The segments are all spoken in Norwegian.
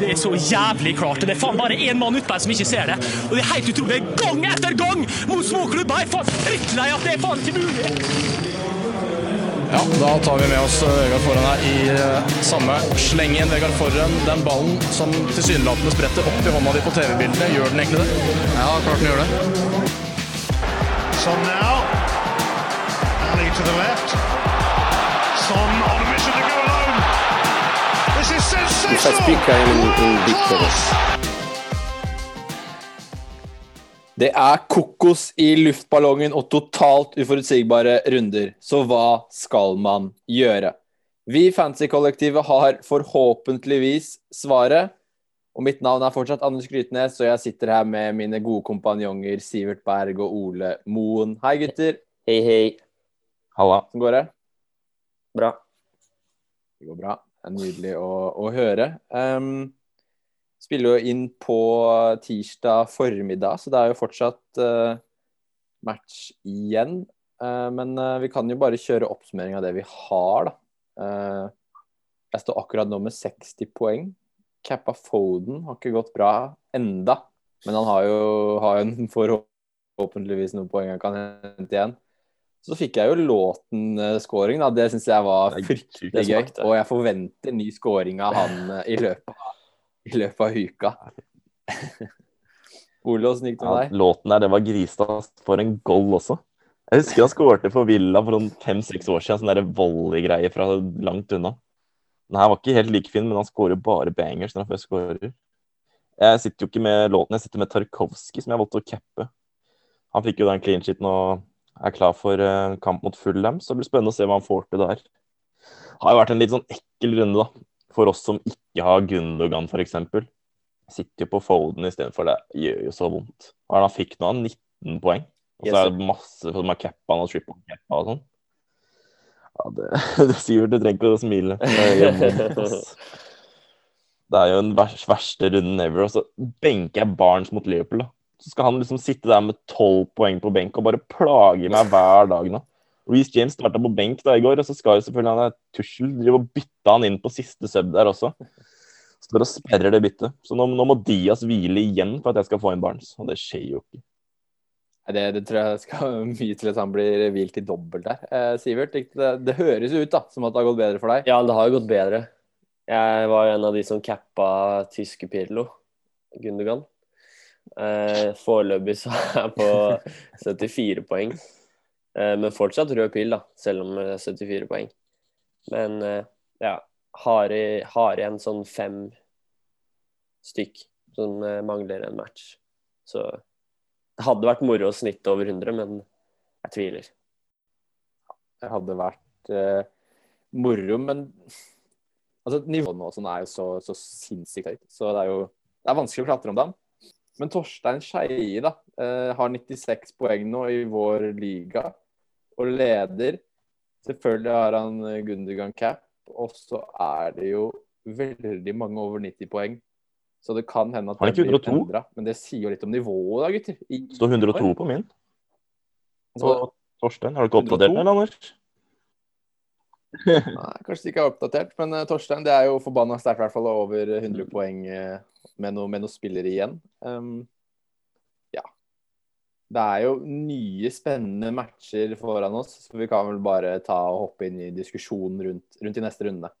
Det er så jævlig klart. Det er faen bare én mann utpå her som ikke ser det. Og det er helt utrolig. Gang etter gang mot småklubber! Jeg er faen drittlei at det er faen ikke mulig. Ja, da tar vi med oss eh, Vegard Forhen her i samme. samme slengen. Vegard Forhen, den ballen som tilsynelatende spretter opp i hånda di på TV-bildene, gjør den egentlig det? Ja, klart den gjør det. Son now. Ali to the left. Son on mission to go speak, I in, in. Det er kokos i luftballongen og totalt uforutsigbare runder. Så hva skal man gjøre? Vi i Fancy-kollektivet har forhåpentligvis svaret. Og mitt navn er fortsatt Anders Grytnes, og jeg sitter her med mine gode kompanjonger Sivert Berg og Ole Moen. Hei, gutter. Hei, hei. Halla. Hvordan går det? Bra. Det går bra. Er nydelig å, å høre. Um, spiller jo inn på tirsdag formiddag, så det er jo fortsatt uh, match igjen. Uh, men uh, vi kan jo bare kjøre oppsummering av det vi har, da. jeg står akkurat nå med 60 poeng. Kappa Foden har ikke gått bra enda, men han har jo, har jo forhåpentligvis noen poeng han kan hente igjen. Så fikk jeg jo låten-scoring, da. Det syns jeg var fryktelig gøy. Og jeg forventer ny scoring av han i løpet av i løpet av uka. Ole, åssen gikk det med deg? Ja, låten der, det var Gristas for en goal også. Jeg husker han skårte for Villa for fem-seks år siden. Sånn volley-greie fra langt unna. Den her var ikke helt like fin, men han skårer bare bangers når han først skårer. Jeg sitter jo ikke med låten, jeg sitter med Tarkovskij, som jeg valgte å cappe. Han fikk jo den clean shiten og er klar for uh, kamp mot Fulham, så det blir spennende å se hva han får til der. Har jo vært en litt sånn ekkel runde, da for oss som ikke har Gundogan, f.eks. Sitter jo på Foden istedenfor. Det gjør jo så vondt. Han fikk nå 19 poeng. Og så er det masse som har cappa og triple cappa og sånn. Ja, det, det Sivert, du trenger ikke å smile. Det. Det er jo den verste runden ever. Og så benker jeg Barnes mot Liverpool. da. Så skal han liksom sitte der med tolv poeng på benk og bare plage meg hver dag nå. Reece James starta på benk da i går, og så skal jo selvfølgelig han Tussel drive og bytte han inn på siste sub der også. Står og sperrer det byttet. Så nå, nå, må Diaz hvile igjen for at jeg skal få inn Barnes, og det skjer jo ikke. Det, det tror jeg skal mye til at han blir hvilt i dobbelt der. Eh, Sivert, det, det, høres ut da, som at det har gått bedre for deg? Ja, det har jo gått bedre. Jeg var jo en av de som cappa tyske Pirlo, Gundogan. Eh, foreløpig så er jeg på 74 poeng. Eh, men fortsatt rød pil, da, selv om 74 eh, poeng. Men eh, ja, har, i, har igjen sånn fem stykk som mangler en match. Så det hadde vært moro å snitte over 100, men jeg tviler. Det hadde vært uh, moro, men altså, nivået nå sånn er jo så, så sinnssykt høyt. Så det er jo det er vanskelig å klatre om dagen. Men Torstein Skeie da, uh, har 96 poeng nå i vår liga og leder. Selvfølgelig har han eh, Gundergan cap, og så er det jo veldig mange over 90 poeng. Så det kan hende at det blir endra. Men det sier jo litt om nivået, da, gutter. I står 102 på min. Så, Torstein, har du ikke oppdatert den, Anders? Nei, kanskje ikke er oppdatert, men uh, Torstein det er jo forbanna sterkt, i hvert fall over 100 poeng uh, med noen noe spillere igjen. Um, det er jo nye, spennende matcher foran oss, så vi kan vel bare ta og hoppe inn i diskusjonen rundt, rundt i neste runde.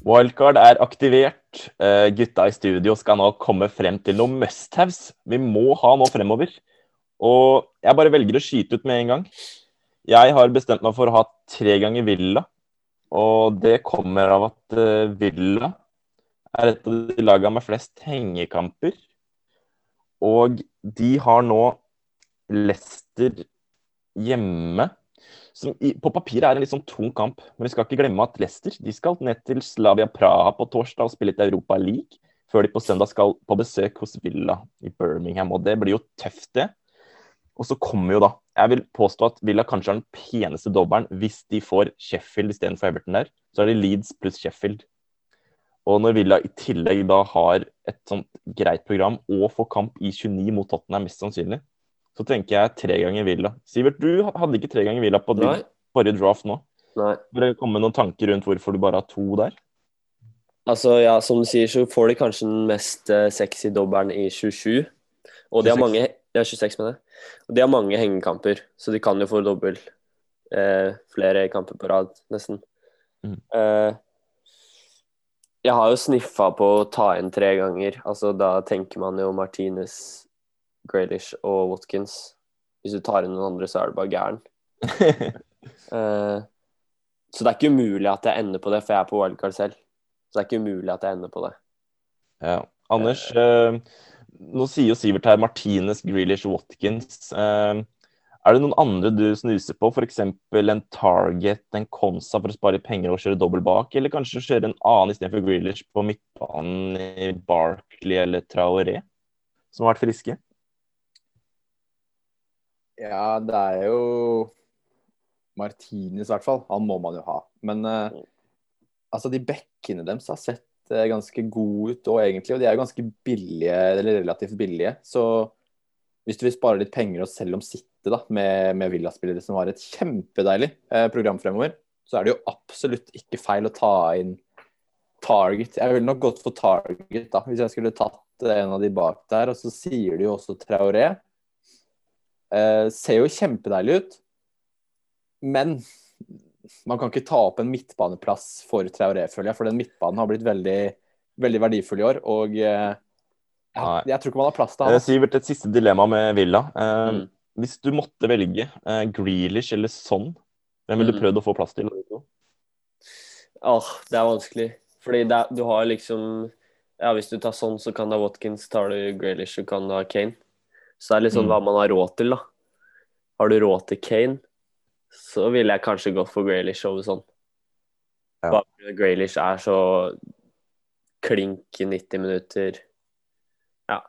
Wildcard er aktivert. Uh, gutta i studio skal nå komme frem til noen must-haves vi må ha noe fremover. Og jeg bare velger å skyte ut med en gang. Jeg har bestemt meg for å ha tre ganger Villa og det kommer av at uh, Villa er et av de lagene med flest hengekamper. Og de har nå Leicester hjemme, som på papiret er en litt sånn tung kamp. Men vi skal ikke glemme at Leicester de skal ned til Slavia Praha på torsdag og spille litt Europa League. Før de på søndag skal på besøk hos Villa i Birmingham. Og det blir jo tøft, det. Og så kommer jo da Jeg vil påstå at Villa kanskje har den peneste dobbelen hvis de får Sheffield istedenfor Everton der. Så er det Leeds pluss Sheffield. Og når Villa i tillegg da har et sånt greit program og får kamp i 29 mot Tottenham, mest sannsynlig, så tenker jeg tre ganger Villa. Sivert, du hadde ikke tre ganger Villa på din forrige draft nå. Nei. Bare komme noen tanker rundt hvorfor du bare har to der? Altså, ja, som du sier, så får de kanskje den mest eh, sexy dobbelen i 27. Og de har 26. mange Ja, 26, mener jeg. Og de har mange hengekamper, så de kan jo få dobbel eh, flere kamper på rad, nesten. Mm. Eh, jeg har jo sniffa på å ta inn tre ganger. Altså, da tenker man jo Martinez, Graylish og Watkins. Hvis du tar inn noen andre, så er du bare gæren. Eh, så det er ikke umulig at jeg ender på det, for jeg er på wildcard selv. Så det er ikke umulig at jeg ender på det. Ja. Anders, eh, nå sier jo Sivert her Martinez, Grealish, Watkins. Eh, er det noen andre du snuser på? F.eks. en Target, en Konsa for å spare penger og kjøre dobbel bak? Eller kanskje kjøre en annen istedenfor Grealish på midtbanen i Barkley eller Traoré, som har vært friske? Ja, det er jo Martinez i hvert fall. Han må man jo ha. Men eh, altså, de bekkene deres har sett ganske gode ut òg, egentlig. Og de er jo ganske billige, eller relativt billige. Så hvis du vil spare litt penger og selv om sitte da, med, med Villa-spillere som har et kjempedeilig eh, program fremover, så er det jo absolutt ikke feil å ta inn Target. Jeg ville nok gått for Target da, hvis jeg skulle tatt en av de bak der. Og så sier de jo også Traoré. Eh, ser jo kjempedeilig ut, men man kan ikke ta opp en midtbaneplass for Traoré, føler jeg. For den midtbanen har blitt veldig, veldig verdifull i år. Og eh, jeg, jeg tror ikke man har plass til Eh, han. Sivert, et siste dilemma med Villa. Eh, Mm. Hvis du måtte velge eh, Grealish eller Son, hvem ville du Mm. prøvd å få plass til? Åh, det er vanskelig. Fordi det, du har liksom Ja, hvis du tar sånn, så kan du ha Watkins, tar du Graylish, så kan du ha Kane. Så det er litt sånn Mm. hva man har råd til, da. Har du råd til Kane, så ville jeg kanskje gått for Graylish over sånn. Ja. Bare fordi Graylish er så klink i 90 minutter. Ja.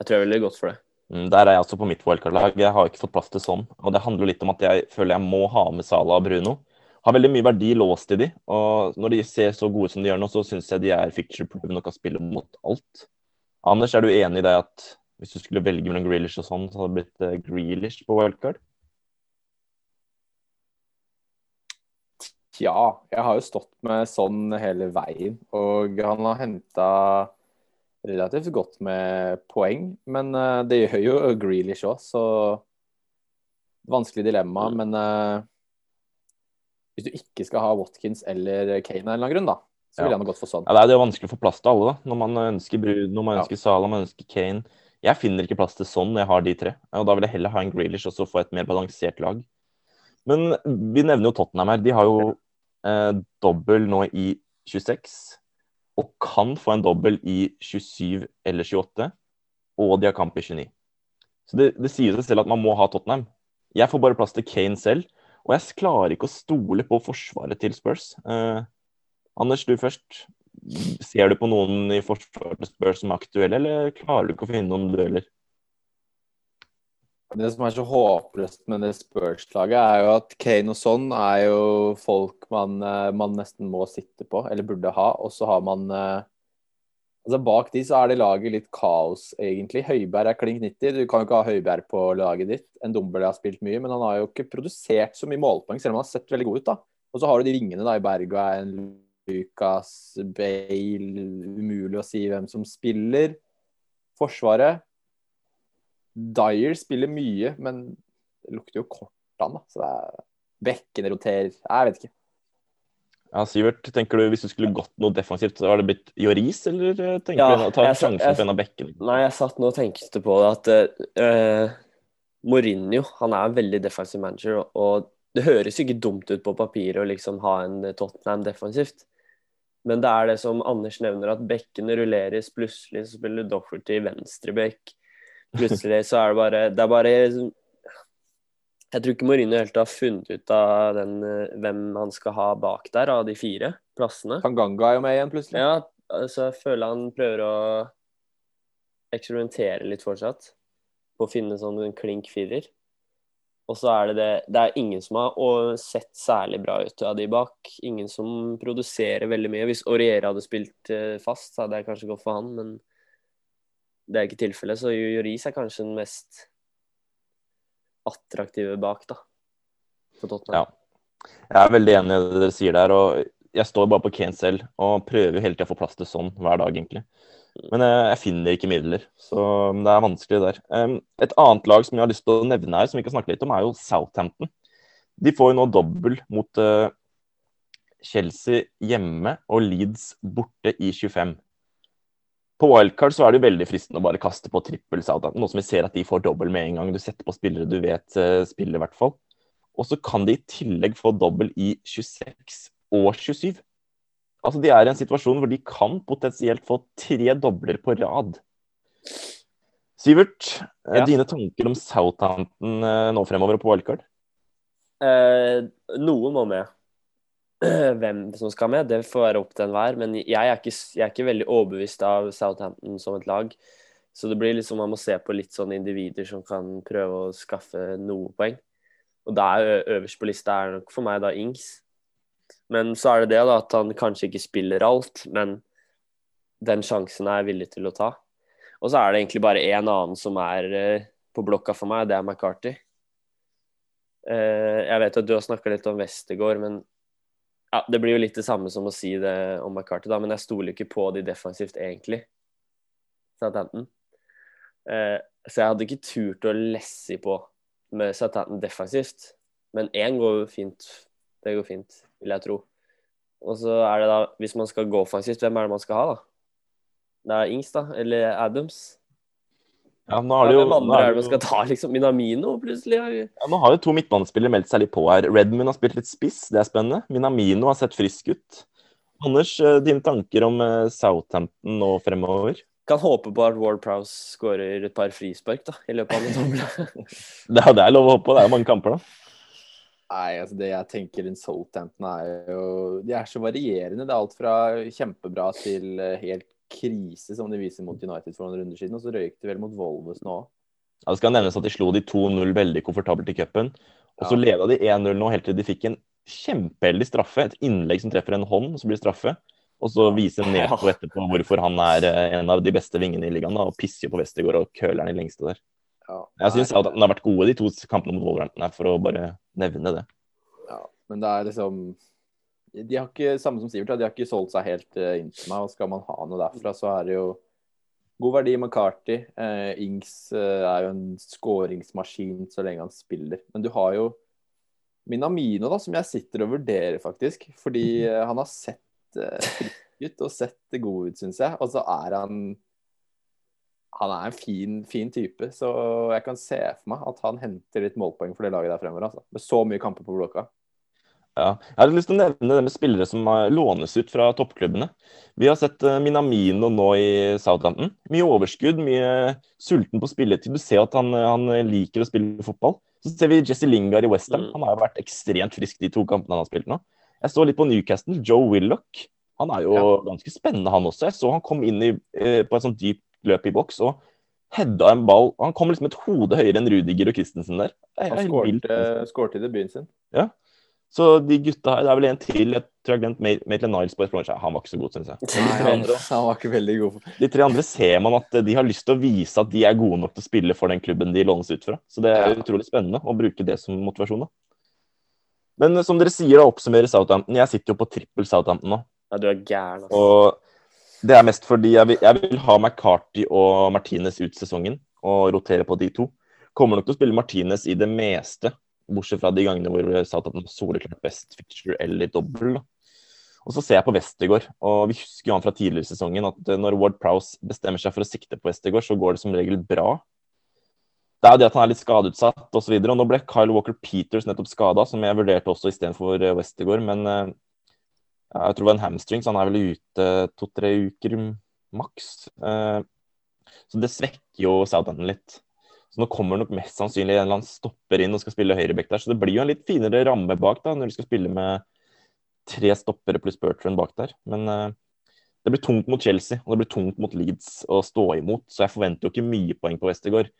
Jeg tror jeg ville gått for det. Mm, Der er jeg også på mitt wildcard-lag. Jeg har ikke fått plass til sånn. Og det handler litt om at jeg føler jeg må ha med Salah og Bruno. Har veldig mye verdi låst i de, og når de ser så gode som de gjør nå, så syns jeg de er picture proven og kan spille mot alt. Anders, er du enig i det at hvis du skulle velge mellom Grealish og sånn, så hadde det blitt eh, Grealish på wildcard? Ja, jeg har jo stått med sånn hele veien, og han har henta relativt godt med poeng. Men uh, det gjør jo Grealish òg, så vanskelig dilemma. Mm. Men uh, hvis du ikke skal ha Watkins eller Kane av en eller annen grunn, da, så ville Ja. nok gått for sånn. Ja, det er jo vanskelig å få plass til alle, da. Når man ønsker Brud, når man Ja. ønsker Salah, man ønsker Kane. Jeg finner ikke plass til sånn når jeg har de tre. Og da vil jeg heller ha en Grealish og så få et mer balansert lag. Men vi nevner jo Tottenham her. De har jo eh, dobbel nå i 26. Og kan få en dobbel i 27 eller 28. Og de har kamp i 29. Så det, det sier seg selv at man må ha Tottenham. Jeg får bare plass til Kane selv. Og jeg klarer ikke å stole på forsvaret til Spurs. Eh, Anders, du først. Ser du på noen i forsvaret til Spurs som er aktuelle, eller klarer du ikke å finne noen dueller? Det som er så håpløst med det Spurs-laget, er jo at Kane og sånn er jo folk man, eh, man nesten må sitte på, eller burde ha. Og så har man eh, Altså Bak de så er det laget litt kaos, egentlig. Høiberg er klink 90. Du kan jo ikke ha Høiberg på laget ditt. En Dombele har spilt mye, men han har jo ikke produsert så mye målpoeng, selv om han har sett veldig god ut. da. Og så har du de vingene da i Berga, en Lucas, Bale Umulig å si hvem som spiller. Forsvaret Dyer spiller mye, men det lukter jo kort an. da. Så det er Bekkene roterer. Jeg vet ikke. Ja, Sivert, tenker du hvis du skulle gått noe defensivt, så var det blitt Joris, eller eh, tenker Ja, du å ta sjansen på en av bekkene? Nei, jeg satt nå og tenkte på det at uh, Mourinho han er en veldig defensiv manager, og- det høres jo ikke dumt ut på papiret å liksom ha en Tottenham defensivt. Men det er det som Anders nevner, at bekkene rulleres. Plutselig så spiller Docherty venstrebekk. Plutselig så er det bare Det er bare Jeg tror ikke Mourinho helt har funnet ut av den, eh, hvem han skal ha bak der, av de fire plassene. Tanganga er jo med igjen, plutselig. Ja, så jeg føler han prøver å eksperimentere litt fortsatt. På å finne sånn en klink firer. Og så er det det Det er ingen som har sett særlig bra ut av de bak. Ingen som produserer veldig mye. Hvis Aurier hadde spilt eh, fast, så hadde jeg kanskje gått for han, men det er ikke tilfellet. Så Joris er kanskje den mest attraktive bak, da. For Tottenham. Ja. Jeg er veldig enig i det dere sier der. og Jeg står bare på Kane selv og prøver hele tida å få plass til sånn hver dag, egentlig. Men jeg, jeg finner ikke midler, så det er vanskelig der. Um, et annet lag som jeg har lyst til å nevne her, som vi kan snakke litt om, er jo Southampton. De får jo nå dobbel mot uh, Chelsea hjemme og Leeds borte i 25. På wildcard så er det jo veldig fristende å bare kaste på trippel Southampton, nå som vi ser at de får dobbel med en gang. Du setter på spillere du vet uh, spiller, i hvert fall. Og så kan de i tillegg få dobbel i 26 og 27. Altså, De er i en situasjon hvor de kan potensielt få tre dobler på rad. Sivert, eh, Ja. dine tanker om Southampton eh, nå fremover og på wildcard? Eh, noen må med. Hvem som skal med, det får være opp til enhver. Men jeg er, ikke, jeg er ikke veldig overbevist av Southampton som et lag. Så det blir liksom man må se på litt sånne individer som kan prøve å skaffe noe poeng. Og da er øverst på lista er nok for meg da Ings. Men så er det det da at han kanskje ikke spiller alt, men den sjansen er jeg villig til å ta. Og så er det egentlig bare én annen som er på blokka for meg, det er McCarthy. Eh, jeg vet at du har snakka litt om Westergård, men ja, det blir jo litt det samme som å si det om McCarty, da, men jeg stoler ikke på de defensivt, egentlig. Southampton. Eh, så jeg hadde ikke turt å lesse på med Southampton defensivt. Men én går jo fint. Det går fint, vil jeg tro. Og så er det da, hvis man skal gå offensivt, hvem er det man skal ha, da? Det er Ings, da? Eller Adams? Ja, nå har, det jo, hvem andre er det man skal ta, liksom? Minamino, plutselig? har ja, nå har jo to midtbanespillere meldt seg litt på her. Redmond har spilt litt spiss, det er spennende. Minamino har sett frisk ut. Anders, eh, dine tanker om eh, Southampton nå fremover? Kan håpe på at Ward Prowse skårer et par frispark da, i løpet av en doble. Det er, det er lov å håpe på, det er jo mange kamper, da. Nei, altså det jeg tenker rundt Southampton er jo De er så varierende. Det er alt fra kjempebra til eh, helt krise, som de viser mot United for noen runder siden. Og så røyk de vel mot Volvos nå òg. Ja, det skal nevnes at de slo de 2-0 veldig komfortabelt i cupen. Og så Ja. leda de 1-0 nå helt til de fikk en kjempeheldig straffe. Et innlegg som treffer en hånd, og så blir det straffe. Og så viser Neto etterpå hvorfor han er eh, en av de beste vingene i ligaen. da, Og pisser på Westergård og køler den i lengste der. Ja. Jeg syns de har vært gode de to kampene mot Wolverhampton her, for å bare nevne det. Ja, men det er liksom De har ikke, samme som Sivert, de har ikke solgt seg helt eh, inn til meg. Og skal man ha noe derfra, så er det jo god verdi i McCarthy. Eh, Ings eh, er jo en skåringsmaskin så lenge han spiller. Men du har jo Minamino, da, som jeg sitter og vurderer, faktisk. Fordi eh, han har sett eh, frisk ut og sett god ut, syns jeg. Og så er han han er en fin, fin type, så jeg kan se for meg at han henter litt målpoeng for det laget der fremover. Altså. Med så mye kamper på blokka. Ja. Jeg hadde lyst til å nevne det med spillere som eh, lånes ut fra toppklubbene. Vi har sett eh, Minamino nå i Southampton. Mye overskudd, mye sulten på spilletid. Du ser at han, han liker å spille fotball. Så ser vi Jesse Lingard i Westham. Mm. Han har jo vært ekstremt frisk de to kampene han har spilt nå. Jeg så litt på Newcastle. Joe Willoch. Han er jo Ja. ganske spennende, han også. Jeg så han kom inn i, eh, på et sånt dypt løp i boks og hedda en ball. Han kom liksom et hode høyere enn Rudiger og Christensen der. Er Han skårte, i debuten sin. Så de gutta her, det er vel en til, jeg tror jeg har glemt Ma- Maitland Niles på Esperance. Han var ikke så god, syns jeg. Nei, han, han var ikke veldig god. De tre andre ser man at de har lyst til å vise at de er gode nok til å spille for den klubben de lånes ut fra. Så det er Ja. utrolig spennende å bruke det som motivasjon. da. Men eh, som dere sier, da oppsummerer Southampton. Jeg sitter jo på trippel Southampton nå. Ja, du er gæren, altså. Og det er mest fordi jeg vil, jeg vil ha McCarty og Martinez ut sesongen og rotere på de to. Kommer nok til å spille Martinez i det meste, bortsett fra de gangene hvor Southampton soleklart best fixture eller dobbel. Og så ser jeg på Westergård, og vi husker jo han fra tidligere i sesongen at eh, når Ward Prowse bestemmer seg for å sikte på Westergård, så går det som regel bra. Det er jo det at han er litt skadeutsatt osv. Nå ble Kyle Walker Peters nettopp skada, som jeg vurderte også istedenfor Westergård. Men eh, jeg tror det var en hamstring, så han er vel ute to-tre uker maks. Eh, så det svekker jo Southampton litt. Så nå kommer nok mest sannsynlig en eller annen stopper inn og skal spille høyreback der. Så det blir jo en litt finere ramme bak da, når de skal spille med tre stoppere pluss Bertrand bak der. Men uh, det blir tungt mot Chelsea og det blir tungt mot Leeds å stå imot. Så jeg forventer jo ikke mye poeng på Westergård.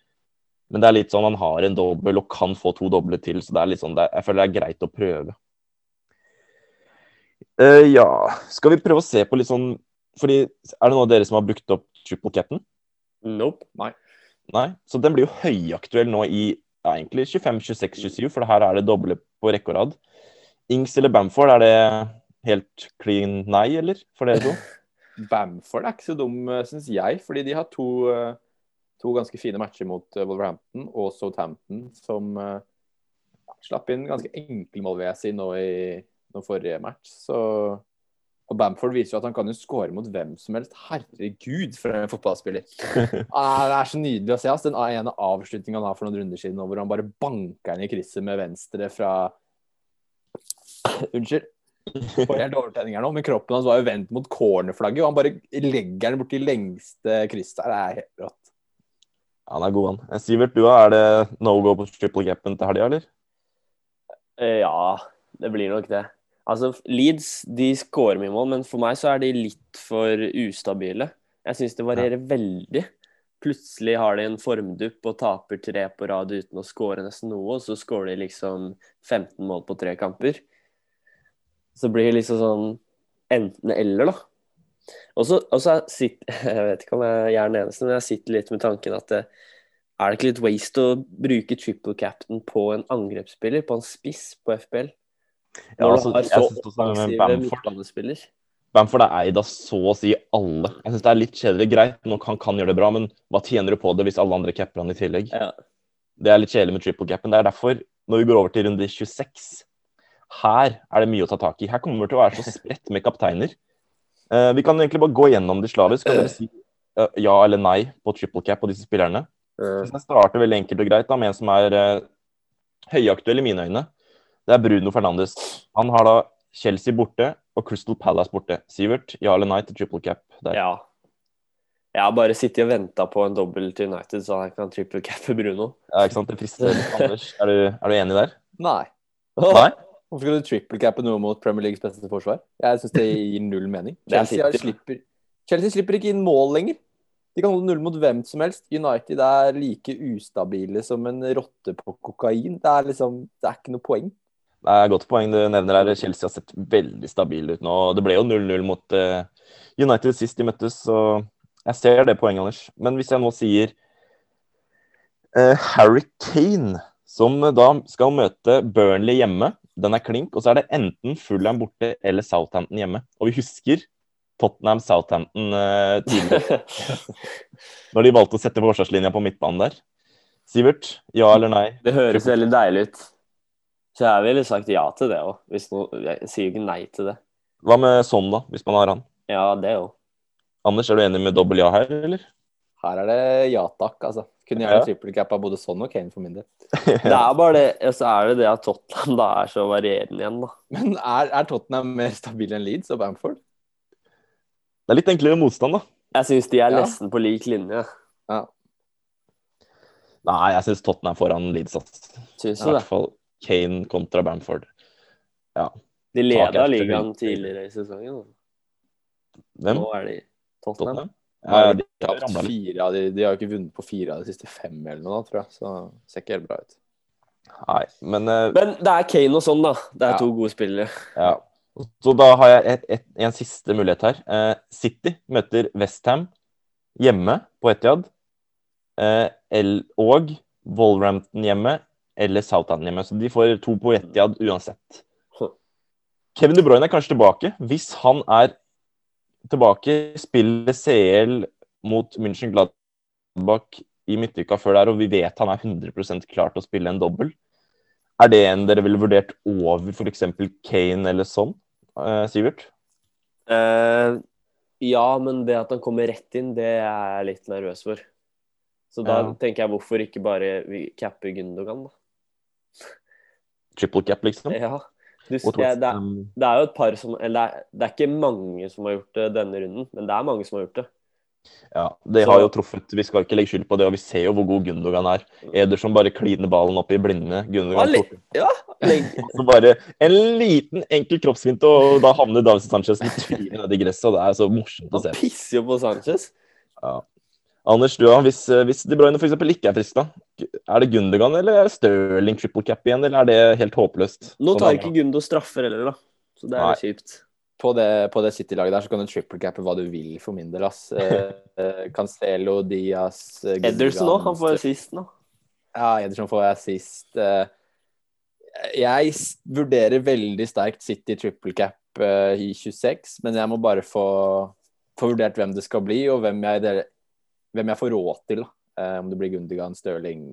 Men det er litt sånn han har en dobbel og kan få to doble til, så det er litt sånn, er, jeg føler det er greit å prøve. Uh, ja, skal vi prøve å se på litt sånn fordi Er det noen av dere som har brukt opp triple cap'n? Nope. Nei. Så den blir jo høyaktuell nå i ja, egentlig 25, 26, 27, for her er det doble på rekke og rad. Ings eller Bamford, er det helt clean nei, eller? For dere to? Bamford er ikke så dum, syns jeg, fordi de har to, eh, to ganske fine matcher mot eh, Wolverhampton og Southampton, som eh, slapp inn ganske enkle mål, vil jeg si, nå i nå forrige match. Så og Bamford viser jo at han kan jo score mot hvem som helst. Herregud, for en fotballspiller. Ah, det er så nydelig å se. Altså. Den ene avslutningen han har for noen runder siden, hvor han bare banker inn i krysset med venstre fra Unnskyld. Får helt overtenning her nå, men kroppen hans var jo vendt mot cornerflagget, og han bare legger den borti lengste krysset. Det er helt rått. Han er god, han. Eh, Sivert, du? Er det no go på triple gapen til helga, eller? Eh, Ja, det blir nok det. Altså, Leeds de skårer mye mål, men for meg så er de litt for ustabile. Jeg syns det varierer veldig. Plutselig har de en formdupp og taper tre på rad uten å skåre nesten noe, og så skårer de liksom 15 mål på tre kamper. Så blir det liksom sånn enten-eller, da. Og så sitter Jeg vet ikke om jeg er den eneste, men jeg sitter litt med tanken at det, er det ikke litt waste å bruke triple captain på en angrepsspiller, på en spiss på FPL? Ja, Når altså, du har så offensive midtbanespiller. Bamford er eid av så å si alle. Jeg syns det er litt kjedelig. Greit, nok han kan gjøre det bra, men hva tjener du på det hvis alle andre capper han i tillegg? Ja. Det er litt kjedelig med triple capen. Det er derfor, når vi går over til runde 26, her er det mye å ta tak i. Her kommer det til å være så spredt med kapteiner. Uh, vi kan egentlig bare gå gjennom de slavisk. Kan dere si uh, ja eller nei på triple cap på disse spillerne? Uh. Jeg starter veldig enkelt og greit da, med en som er høyaktuell i mine øyne, det er Bruno Fernandes. Han har da Chelsea borte og Crystal Palace borte. Sivert, ja eller nei til triple cap der? ja. Jeg har bare sittet og venta på en dobbel til United, så jeg kan triple cappe Bruno. Ja, ikke sant? Det frister. Anders, er du, er du enig der? Nei. Nei? Hvorfor skal du triple-cappe noe mot Premier Leagues beste forsvar? Jeg syns det gir null mening. Chelsea, slipper, Chelsea slipper ikke inn mål lenger. De kan holde null mot hvem som helst. United er like ustabile som en rotte på kokain. Det er liksom, det er ikke noe poeng. Det er et godt poeng du nevner her. Chelsea har sett veldig stabil ut nå. Det ble jo 0-0 mot eh, United sist de møttes, så jeg ser det poenget, Anders. Men hvis jeg nå sier uh, Harry Kane, som da skal møte Burnley hjemme, den er klink, og så er det enten Fulham borte eller Southampton hjemme. Og vi husker Tottenham-Southampton uh, tidligere, når de valgte å sette forsvarslinja på midtbanen der. Sivert, ja eller nei? Det høres veldig deilig ut. Så jeg ville sagt ja til det òg. Jeg sier jo ikke nei til det. Hva med sånn, da, hvis man har han? Ja, det òg. Anders, er du enig med dobbel ja her, eller? Her er det ja takk, altså. Kunne gjerne Ja. trippelcappa både sånn og Kane for min del. Det er bare det, og så er det det at Tottenham da er så varierende igjen, da. Men er, er Tottenham mer stabil enn Leeds og Bamford? Det er litt enklere motstand, da. Jeg syns de er Ja. nesten på lik linje. Ja. Nei, jeg syns Tottenham er foran Leeds. altså. Syns du det? hvert fall Kane kontra Bamford. Ja. De leda ligaen tidligere i sesongen. Hvem? Nå er de Tottenham. Tottenham? Har Ja, de har fire av de, de har jo ikke vunnet på fire av de siste fem eller noe, tror jeg. Så det ser ikke helt bra ut. Nei, men uh, Men det er Kane og sånn, da. Det er Ja. to gode spillere. ja. Så da har jeg et, et, en siste mulighet her. Uh, City møter Westham hjemme på Etiad. Uh, el- og Wolverhampton hjemme eller Southampton. Så de får to på Etiad uansett. Kevin De Bruyne er kanskje tilbake. Hvis han er tilbake, spiller CL mot München Gladbach i midtuka før der, og vi vet han er 100 klar til å spille en dobbel, er det en dere ville vurdert over f.eks. Kane eller sånn, eh, Sivert? Eh, ja, men det at han kommer rett inn, det er jeg litt nervøs for. Så da Ja. tenker jeg hvorfor ikke bare cappe Gundogan, da. Triple cap, liksom? Ja. Du, Og det, er, det er jo et par som Eller det er, det er ikke mange som har gjort det denne runden, men det er mange som har gjort det. Ja, det har jo truffet. Vi skal ikke legge skyld på det, og vi ser jo hvor god Gundogan er. Ederson bare kliner ballen opp i blinde. Gundogan ja, Ja, Så bare en liten, enkel kroppsfinte, og da havner David Sanchez litt trynet nedi gresset, og det er så morsomt å se. Han pisser jo på Sanchez. Anders, du hvis, eh, hvis De Bruyne f.eks. ikke er frisk, da? Er det Gundogan eller er det Stirling triple cap igjen, eller er det helt håpløst? Nå Sånn tar er ikke Gundo straffer heller, da. Så det er Nei. kjipt. På det, på det City-laget der så kan du triple-cappe hva du vil, for min del. ass. Eh, eh, Cancelo, Diaz Gundogan. Ederson òg, han får assist nå. Ja, Ederson får assist. Jeg vurderer veldig sterkt City triple cap i 26, men jeg må bare få, få vurdert hvem det skal bli, og hvem jeg, det- hvem jeg får råd til. da. Eh, Om det blir Gundigan, Stirling,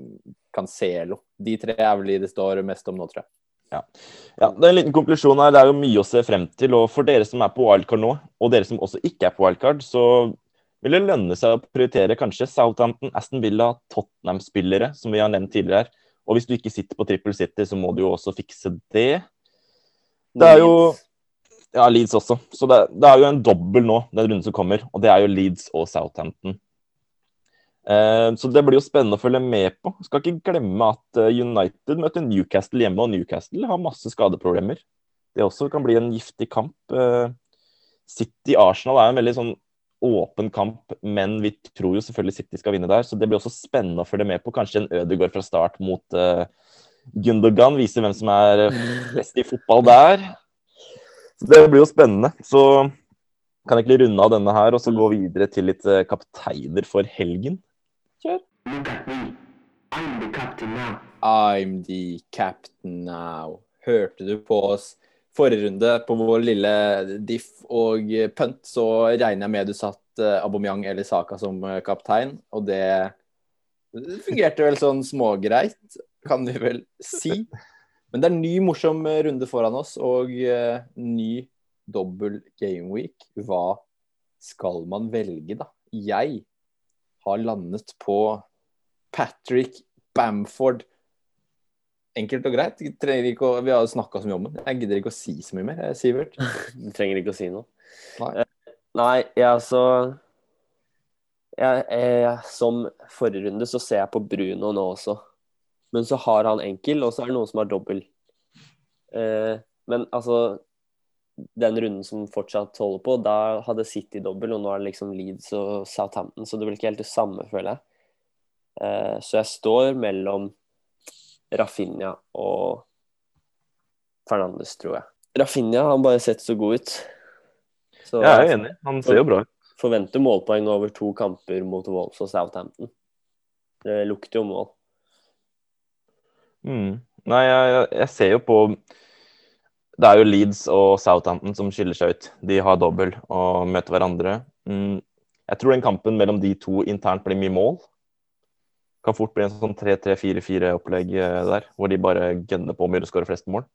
Cancelo. De tre er vel de det står mest om nå, tror jeg. Ja, det er en liten konklusjon her. Det er jo mye å se frem til. Og for dere som er på wildcard nå, og dere som også ikke er på wildcard, så vil det lønne seg å prioritere kanskje Southampton, Aston Villa, Tottenham-spillere, som vi har nevnt tidligere her. Og hvis du ikke sitter på Triple City, så må du jo også fikse det. Det er jo Ja, Leeds også. Så det, det er jo en dobbel nå, den runden som kommer, og det er jo Leeds og Southampton. Eh, så det blir jo spennende å følge med på. Skal ikke glemme at eh, United møter Newcastle hjemme, og Newcastle har masse skadeproblemer. Det også kan bli en giftig kamp. Eh, City-Arsenal er en veldig sånn åpen kamp, men vi tror jo selvfølgelig City skal vinne der. Så det blir også spennende å følge med på. Kanskje en Ødegaard fra start mot Gundogan. Vise hvem som er best i fotball der. Så det blir jo spennende. Så kan jeg egentlig runde av denne her og så gå videre til litt kapteiner for helgen. I'm the captain now. Hørte du på oss forrige runde på vår lille diff og punt, så regner jeg med du satt eh, Aubameyang eller Saka som eh, kaptein, og det det fungerte vel sånn smågreit, kan vi vel si. Men det er en ny morsom eh, runde foran oss, og eh, ny dobbel gameweek. Hva skal man velge, da? Jeg har landet på Patrick Bamford. Enkelt og greit. Å, vi har snakka så mye om den. Jeg gidder ikke å si så mye mer, eh, Sivert. Du trenger ikke å si noe. Nei. Eh, Nei, jeg altså jeg, jeg, Som forrige runde så ser jeg på Bruno nå også. Men så har han enkel, og så er det noen som har dobbel. Eh, men altså Den runden som fortsatt holder på, da hadde City dobbel, og nå er det liksom Leeds og Southampton, så det blir ikke helt det samme, føler jeg. Uh, så jeg står mellom Rafinha og Fernandes, tror jeg. Rafinha har bare sett så god ut. Så Jeg er enig. Han ser jo bra ut. forventer målpoeng over to kamper mot Wolves og Southampton. Det lukter jo mål. Mm. Nei, jeg- jeg ser jo på Det er jo Leeds og Southampton som skiller seg ut. De har dobbel og møter hverandre. Mm. Jeg tror den kampen mellom de to internt blir mye mål. Kan fort bli en sånn 3-3-4-4-opplegg der, hvor de bare gønner på med å skåre flest mål.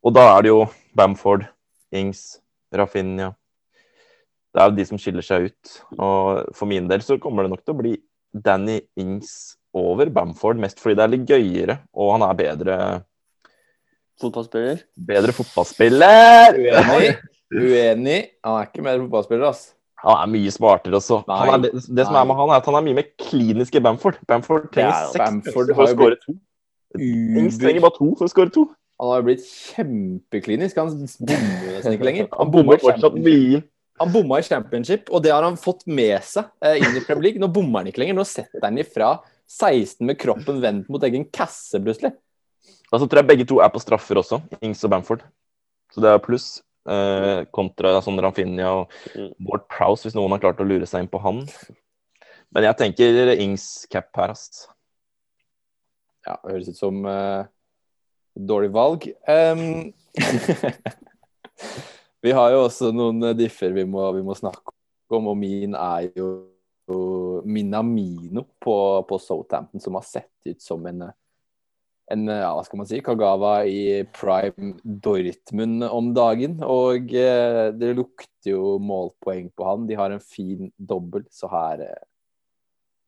Og da er det jo Bamford, Ings, Rafinha Det er jo de som skiller seg ut. Og for min del så kommer det nok til å bli Danny Ings over Bamford, mest fordi det er litt gøyere, og han er bedre, Fotballspiller? bedre fotballspiller. Uenig. Uenig. Han er ikke mer fotballspiller, ass. Han er mye smartere også. Han er, det, det som er med han, er at han er mye mer klinisk i Bamford. Bamford trenger Ja, seks Bamford for å skåre to. Ings trenger bare to for å skåre to. Han har jo blitt kjempeklinisk. Han bommer nesten ikke lenger. Han bommer fortsatt mye. Han bomma i championship, og det har han fått med seg eh, inn i Premier League. Nå bommer han ikke lenger. Nå setter han ifra 16 med kroppen vendt mot egen kasse, plutselig. Og så tror jeg begge to er på straffer også, Ings og Bamford. Så det er pluss. Eh, kontra sånn Rafinha og Mm. Ward Prowse, hvis noen har klart å lure seg inn på han. Men jeg tenker Ings cap her, ass. Ja, det høres ut som uh, dårlig valg. Um, vi har jo også noen eh, differ vi må, vi må snakke om, og min er jo, jo Minamino på, på Southampton, som har sett ut som en, eh, en eh, ja, hva skal man si, Kagawa i prime Dortmund om dagen. Og eh, det lukter jo målpoeng på han. De har en fin dobbel, så her, eh,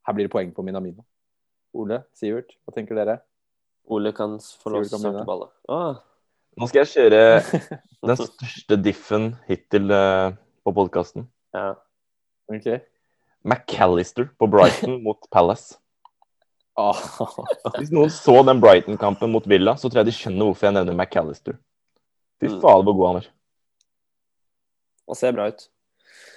her blir det poeng på Minamino. Ole, Sivert, hva tenker dere? Ole kan få lov til å starte ballet. Ah, Nå skal jeg kjøre den største diffen hittil eh, på podkasten. ja. Okay. McAllister på Brighton mot Palace. Ah, Hvis noen så den Brighton-kampen mot Villa, så tror jeg de skjønner hvorfor jeg nevner McAllister. Fy Mm. fader, hvor god han er. Han ser bra ut.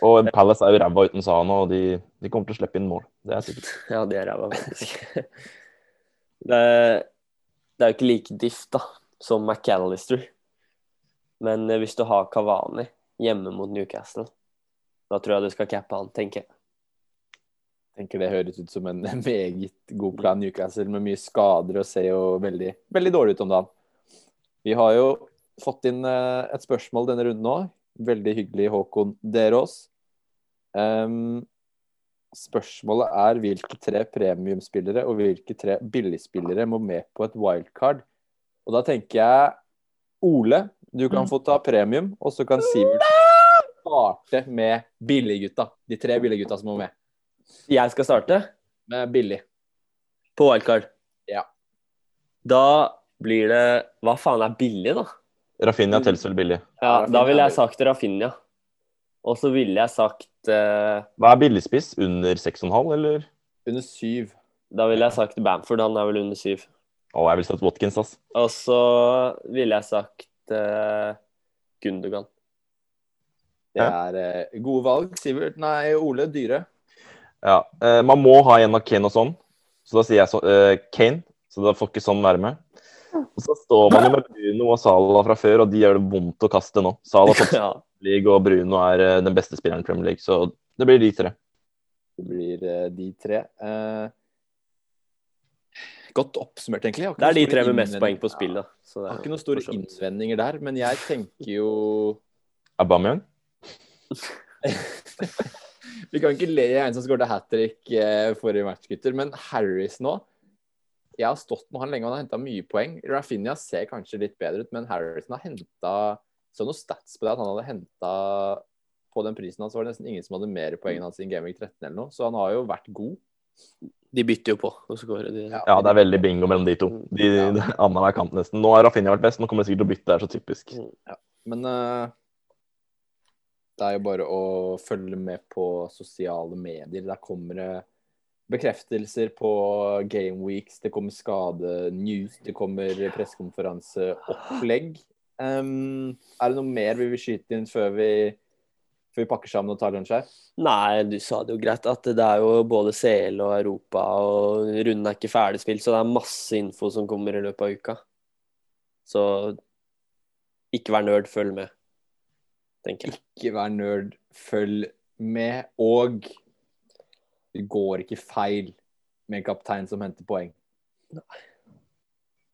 Og Palace er jo ræva uten Sa og de, de kommer til å slippe inn mål. Det er sikkert. Ja, de er ræva, faktisk. det, det er jo ikke like diff, da, som McAllister. Men eh, hvis du har Kavani hjemme mot Newcastle, da tror jeg du skal cappe han, tenker jeg. Tenker det høres ut som en meget god plan. Newcastle med mye skader og ser jo veldig, veldig dårlig ut om dagen. Vi har jo fått inn eh, et spørsmål denne runden òg. Veldig hyggelig, Håkon Derås. Um, spørsmålet er hvilke tre premiumspillere og hvilke tre billigspillere må med på et wildcard. Og da tenker jeg Ole, du kan få ta premium, og så kan Sivert starte med billiggutta. De tre billiggutta som må med. Jeg skal starte Med billig. på wildcard. Ja. Da blir det Hva faen er billig, da? Rafinha teller vel billig. Ja, Rafinha da ville jeg sagt Rafinha. Og så ville jeg sagt uh, Hva er billigspiss? Under 6,5, eller? Under 7. Da ville jeg sagt Bamford, han er vel under 7. Å, jeg ville sagt Watkins, ass. Og så ville jeg sagt uh, Gundogan. Det er uh, gode valg. Sivert, nei, Ole, dyre. Ja, eh, Man må ha en av Kane og sånn, så da sier jeg så, eh, Kane. Så da får ikke sånn være med. Og så står man jo med Bruno og Salah fra før, og de gjør det vondt å kaste nå. Salah har fått Ja. league, og Bruno er eh, den beste spilleren i Premier League, så det blir de tre. Det blir eh, de tre. Eh, godt oppsummert, egentlig. Det er de tre med mest poeng på spill, da. Så det Jeg er har ikke noen store innvendinger der, men jeg tenker jo Aubameyang? Vi kan ikke le av en som skåret hat trick eh, forrige match, gutter. Men Harris nå Jeg har stått med han lenge, og han har henta mye poeng. Rafinha ser kanskje litt bedre ut, men Harrison har henta Så noen stats på det at han hadde henta På den prisen hans var det nesten ingen som hadde mer poeng enn hans i Gaming 13 eller noe, så han har jo vært god. De bytter jo på, og så går de. Ja, det er veldig bingo mellom de to. De, Ja. ja. Annenhver kamp nesten. Nå har Rafinha vært best, nå kommer det sikkert til å bytte. Det er så typisk. Men eh, det er jo bare å følge med på sosiale medier. Der kommer det bekreftelser på game weeks, det kommer skadenews, det kommer pressekonferanseopplegg. Um, er det noe mer vi vil skyte inn før vi, før vi pakker sammen og tar lunsj her? Nei, du sa det jo greit. At det er jo både CL og Europa, og runden er ikke ferdigspilt, så det er masse info som kommer i løpet av uka. Så ikke vær nerd, følg med, tenker jeg. Ikke vær nerd, følg med. Og det går ikke feil med en kaptein som henter poeng.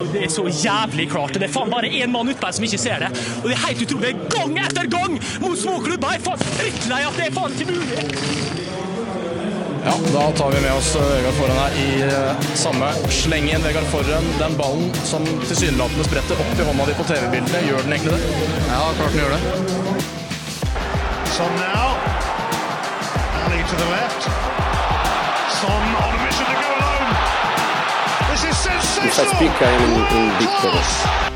Det er så jævlig klart. og Det er faen bare én mann utpå her som ikke ser det. Og det er helt utrolig. Gang etter gang mot småklubber! Jeg er faen drittlei at det er faen ikke mulig. Ja, da tar vi med oss eh, Vegard Forhen her i eh, samme sleng igjen. Vegard Forhen, den ballen som tilsynelatende spretter opp i hånda di på TV-bildene, gjør den egentlig det? Ja, klart den gjør det. Son now. Ali to the left. Son on a mission to go alone. This is sensational. speak, I am in, in big trouble. Class.